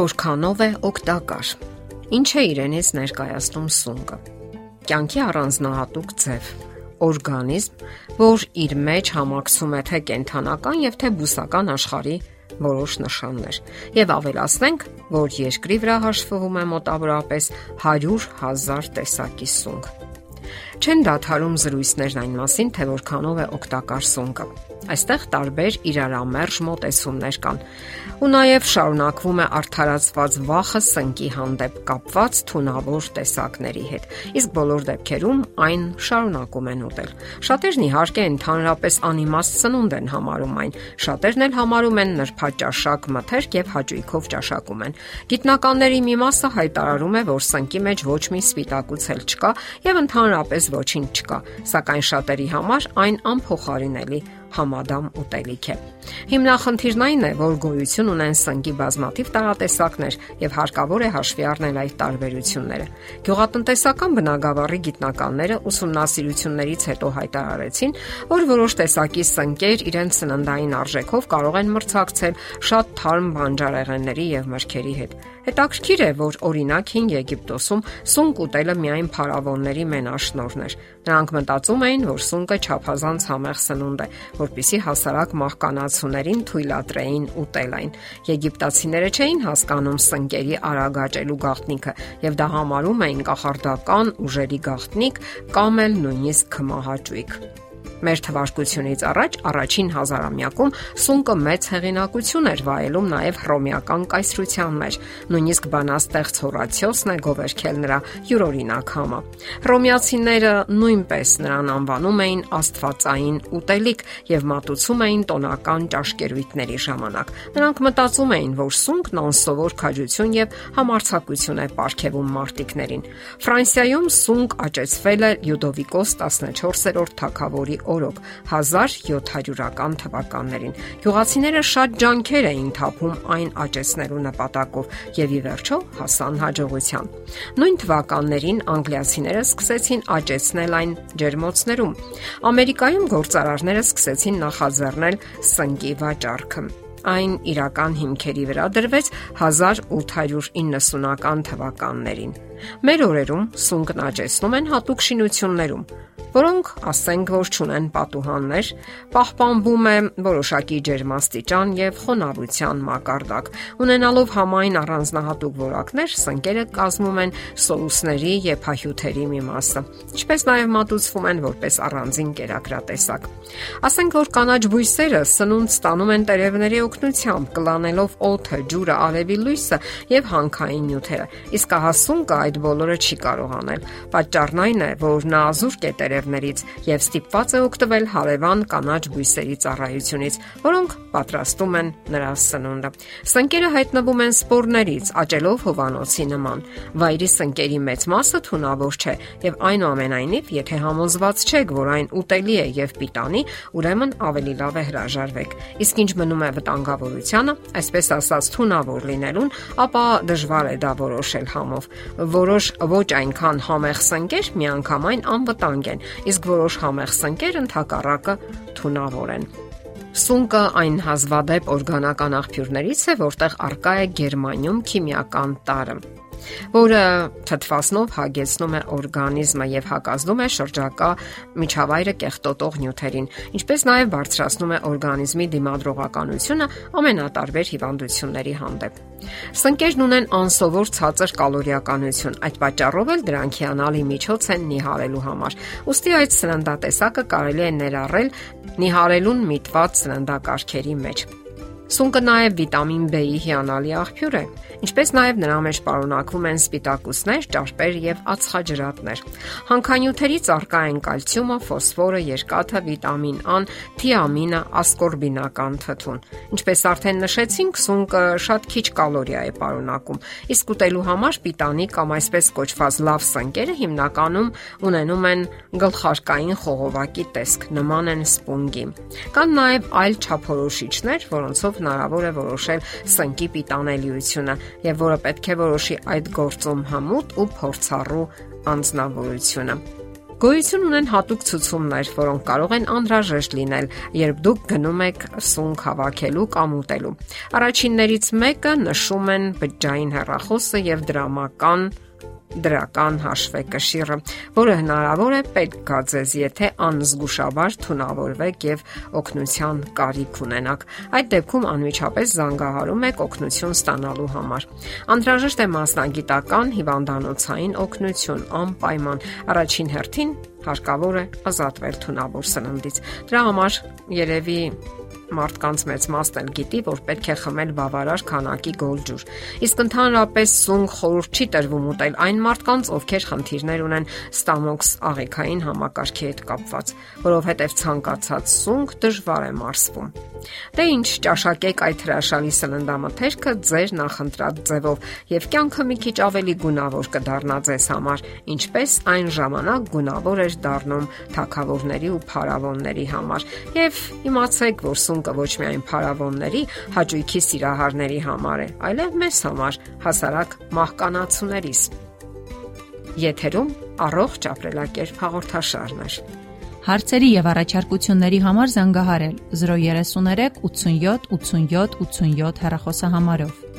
Որքանով է օգտակար։ Ինչ է իրենից ներկայացնում սունկը։ Կյանքի առանձնահատուկ ձև, օրգանիզմ, որ իր մեջ համակցում է թե կենթանական եւ թե բուսական աշխարհի որոշ նշաններ։ Եվ ավելացնենք, որ երկրի վրա հաշվվում է մոտավորապես 100.000 տեսակի սունկ։ Չեն դադարում զրույցներն այն մասին, թե որքանով է օգտակար սունկը Այստեղ տարբեր իրարամերժ մոտեցումներ կան։ Ու նաև շարունակվում է արդարացված վախը սնկի հանդեպ կապված թունավոր տեսակների հետ։ Իսկ բոլոր դեպքերում այն շարունակում են ուտել։ Շատերն իհարկե ընդհանրապես անիմաստ սնունդ են համարում այն։ Շատերն էլ համարում են նրբաճաշակ մթերք եւ հաճույքով ճաշակում են։ Գիտնականների մի մասը հայտարարում է, որ սնկի մեջ ոչ մի սպիտակուցել չկա եւ ընդհանրապես ոչինչ չկա, սակայն շատերի համար այն անփոխարինելի համադամ ուտելիք է։ Հիմնախնդիրն այն է, որ գոյություն ունեն սնկի բազմաթիվ տարատեսակներ եւ հարկավոր է հաշվի առնել այդ տարբերությունները։ Գյուղատնտեսական բնագավառի գիտնականները ուսումնասիրություններից հետո հայտարարեցին, որ որոշ տեսակի սնկեր իրենց սննդային արժեքով կարող են մրցակցել շատ թարմ բանջարեղենների եւ մրգերի հետ։ Հետաքրքիր է, որ օրինակ 5 Եգիպտոսում սունկ ուտելը միայն փարավոնների մենաշնորհն էր։ Նրանք մտածում էին, որ սունկը չափազանց համեղ սնունդ է, որpիսի հասարակ մահկանացուներին թույլատրեին ուտել այն։ Եգիպտացիները չէին հասկանում սնկերի արագաճելու գաղտնիքը եւ դա համարում էին կախարդական ուժերի գաղտնիք կամ էլ նույնիսկ քմահաճույք։ Մեր թվարկությունից առաջ առաջին հազարամյակում սունկը մեծ հեղինակություն էր վայելում նաև հռոմեական կայսրության մեջ։ Նույնիսկ բանաստեղծ Հորացիոսն է գովերքել նրա յուրօրինակ համը։ Հռոմեացիները նույնպես նրան անվանում էին Աստվածային ուտելիք եւ մատուցում էին տոնական ճաշկերույթների ժամանակ։ Նրանք մտածում էին, որ սունկն անսովոր քաջություն եւ համարցակություն է ապարգևում մարտիկներին։ Ֆրանսիայում սունկ աճեցվել է Լյուդովիկոս 14-րդ թագավորի օրոք 1700-ական թվականներին։ Գյուղացիները շատ ջանքեր էին թափում այն աճեցնելու նպատակով եւ ի վերջո հասան հաջողության։ Նույն թվականներին անգլիացիները սկսեցին աճեցնել այն ջերմոցներում։ Ամերիկայում գործարարները սկսեցին նախաձեռնել սնկի վաճառքը այն իրական հիմքերի վրա դրվեց 1890-ական թվականներին։ Մեր օրերում սունկն աճեցնում են հատուկ շինություններում, որոնք ասենք որ ճունեն պատուհաններ, պահպանվում է որոշակի ջերմաստիճան եւ խոնավության մակարդակ։ Ունենալով համայն առանձնահատուկ որակներ, սնկերը կազմում են սոուսների եւ փահյութերի մի մասը, ինչպես նաեւ մատուցվում են որպես առանձին կերակրատեսակ։ Ասենք որ կանաչ բույսերը սնունդ ստանում են տերևների օգնությամբ, կլանելով օդը, ջուրը, արևի լույսը եւ հանքային նյութերը։ Իսկահասունկը այդ բոլորը չի կարող անել։ Պատճառն այն է, որ նա ազուրկ է տերև տերևներից եւ ստիպված է օգտվել հարևան կանաչ բույսերի ծառայությունից, որոնք պատրաստում են նրա սնունդը։ Սնկերը հայտնվում են սպորներից, աճելով հովանոցի նման։ Վայրի սնկերի մեծ մասը թունավոր չէ եւ այնուամենայնիվ, եթե համոզված չեք, որ այն ուտելի է եւ պիտանի, ուրեմն ավելի լավ է հրաժարվեք։ Իսկ ինչ մնում է վտանգավորությանը, այսպես ասած թունավոր լինելուն, ապա դժվար է դա որոշել համով։ Որոշ ոչ այնքան համեղ սնկեր միանգամայն անվտանգ են, իսկ որոշ համեղ սնկեր ընդհակառակը թունավոր են։ Սունկը այն հազվադեպ օրգանական աղբյուրներից է, որտեղ արկա է գերմանիում քիմիական տարը որը թթվասնով հագեցնում է օրգանիզմը եւ հակազդում է շրջակա միջավայրը կեղտոտող նյութերին, ինչպես նաեւ բարձրացնում է օրգանիզմի դիմադրողականությունը ամենատարբեր հիվանդությունների հանդեպ։ Սնկերն ունեն անսովոր ցածր կալորիականություն, այդ պատճառով էլ դրանք հիանալի միջոց են նիհարելու համար։ Ոստի այդ սննդատեսակը կարելի է ներառել նիհարելուն միտված սննդակարգերի մեջ։ Սունկը նաև վիտամին B-ի հիանալի աղբյուր է, ինչպես նաև նրա մեջ պարունակվում են սպիտակուցներ, ճարպեր եւ ածխաջրատներ։ Հանքանյութերից առկա են կալցիումը, ֆոսֆորը, երկաթը, վիտամին A, թիամինը, ասկորբինական թթուն։ Ինչպես արդեն նշեցինք, սունկը շատ քիչ կալորիա է պարունակում, իսկ ուտելու համար պիտանի կամ այսպես կոչված լավ սնկերը հիմնականում ունենում են գլխարկային խողովակի տեսք, նման են սպունգի։ Կան նաև այլ չափորոշիչներ, որոնցով հնարավոր է որոշել սնկի պիտանելիությունը եւ որը պետք է որոշի այդ գործում համուտ ու փորձառու անznավորությունը։ Գոյություն ունեն հատուկ ցուցումներ, որոնք կարող են անհրաժեշտ լինել, երբ դուք գնում եք սունկ հավաքելու կամ ուտելու։ Առաջիններից մեկը նշում են բջջային հեռախոսը եւ դրամական դրական հաշվեկշիռը, որը հնարավոր է պետք գա ձեզ, եթե անզգուշաբար թունավորվեք եւ օգնության կարիք ունենաք։ Այդ դեպքում անմիջապես զանգահարում եք օգնություն ստանալու համար։ Անհրաժեշտ է մասնագիտական հիվանդանոցային օգնություն անպայման։ Առաջին հերթին հարկավոր է ազատվել թունավոր սննդից։ Դրա համար երևի մարդկանց մեծ մասն էլ գիտի, որ պետք է խմել բավարար քանակի գոլջուր։ Իսկ ընդհանրապես սունկ խորուրդ չի տրվում ուտել այն մարդկանց, ովքեր խնդիրներ ունեն ստամոքս աղիքային համակարգի հետ կապված, որովհետև ցանկացած սունկ դժվար է մարսվում։ Դե ինչ ճաշակեք այդ հրաշալի սննդամթերքը ձեր նախընտրած ձևով եւ կյանքը մի քիչ ավելի գունավոր կդառնա ձեզ համար, ինչպես այն ժամանակ գունավոր էր դառնում թակավորների ու փարավոնների համար։ Եվ իմացեք, որ սունկը ոչ միայն փարավոնների, հաճույքի սիրահարների համար է, այլև մեզ համար, հասարակ մահկանացուներիս։ Եթերում առողջ ապրելակերպ հաղորդաշարն է։ Հարցերի եւ առաջարկությունների համար զանգահարել 033 87 87 87 հեռախոսահամարով։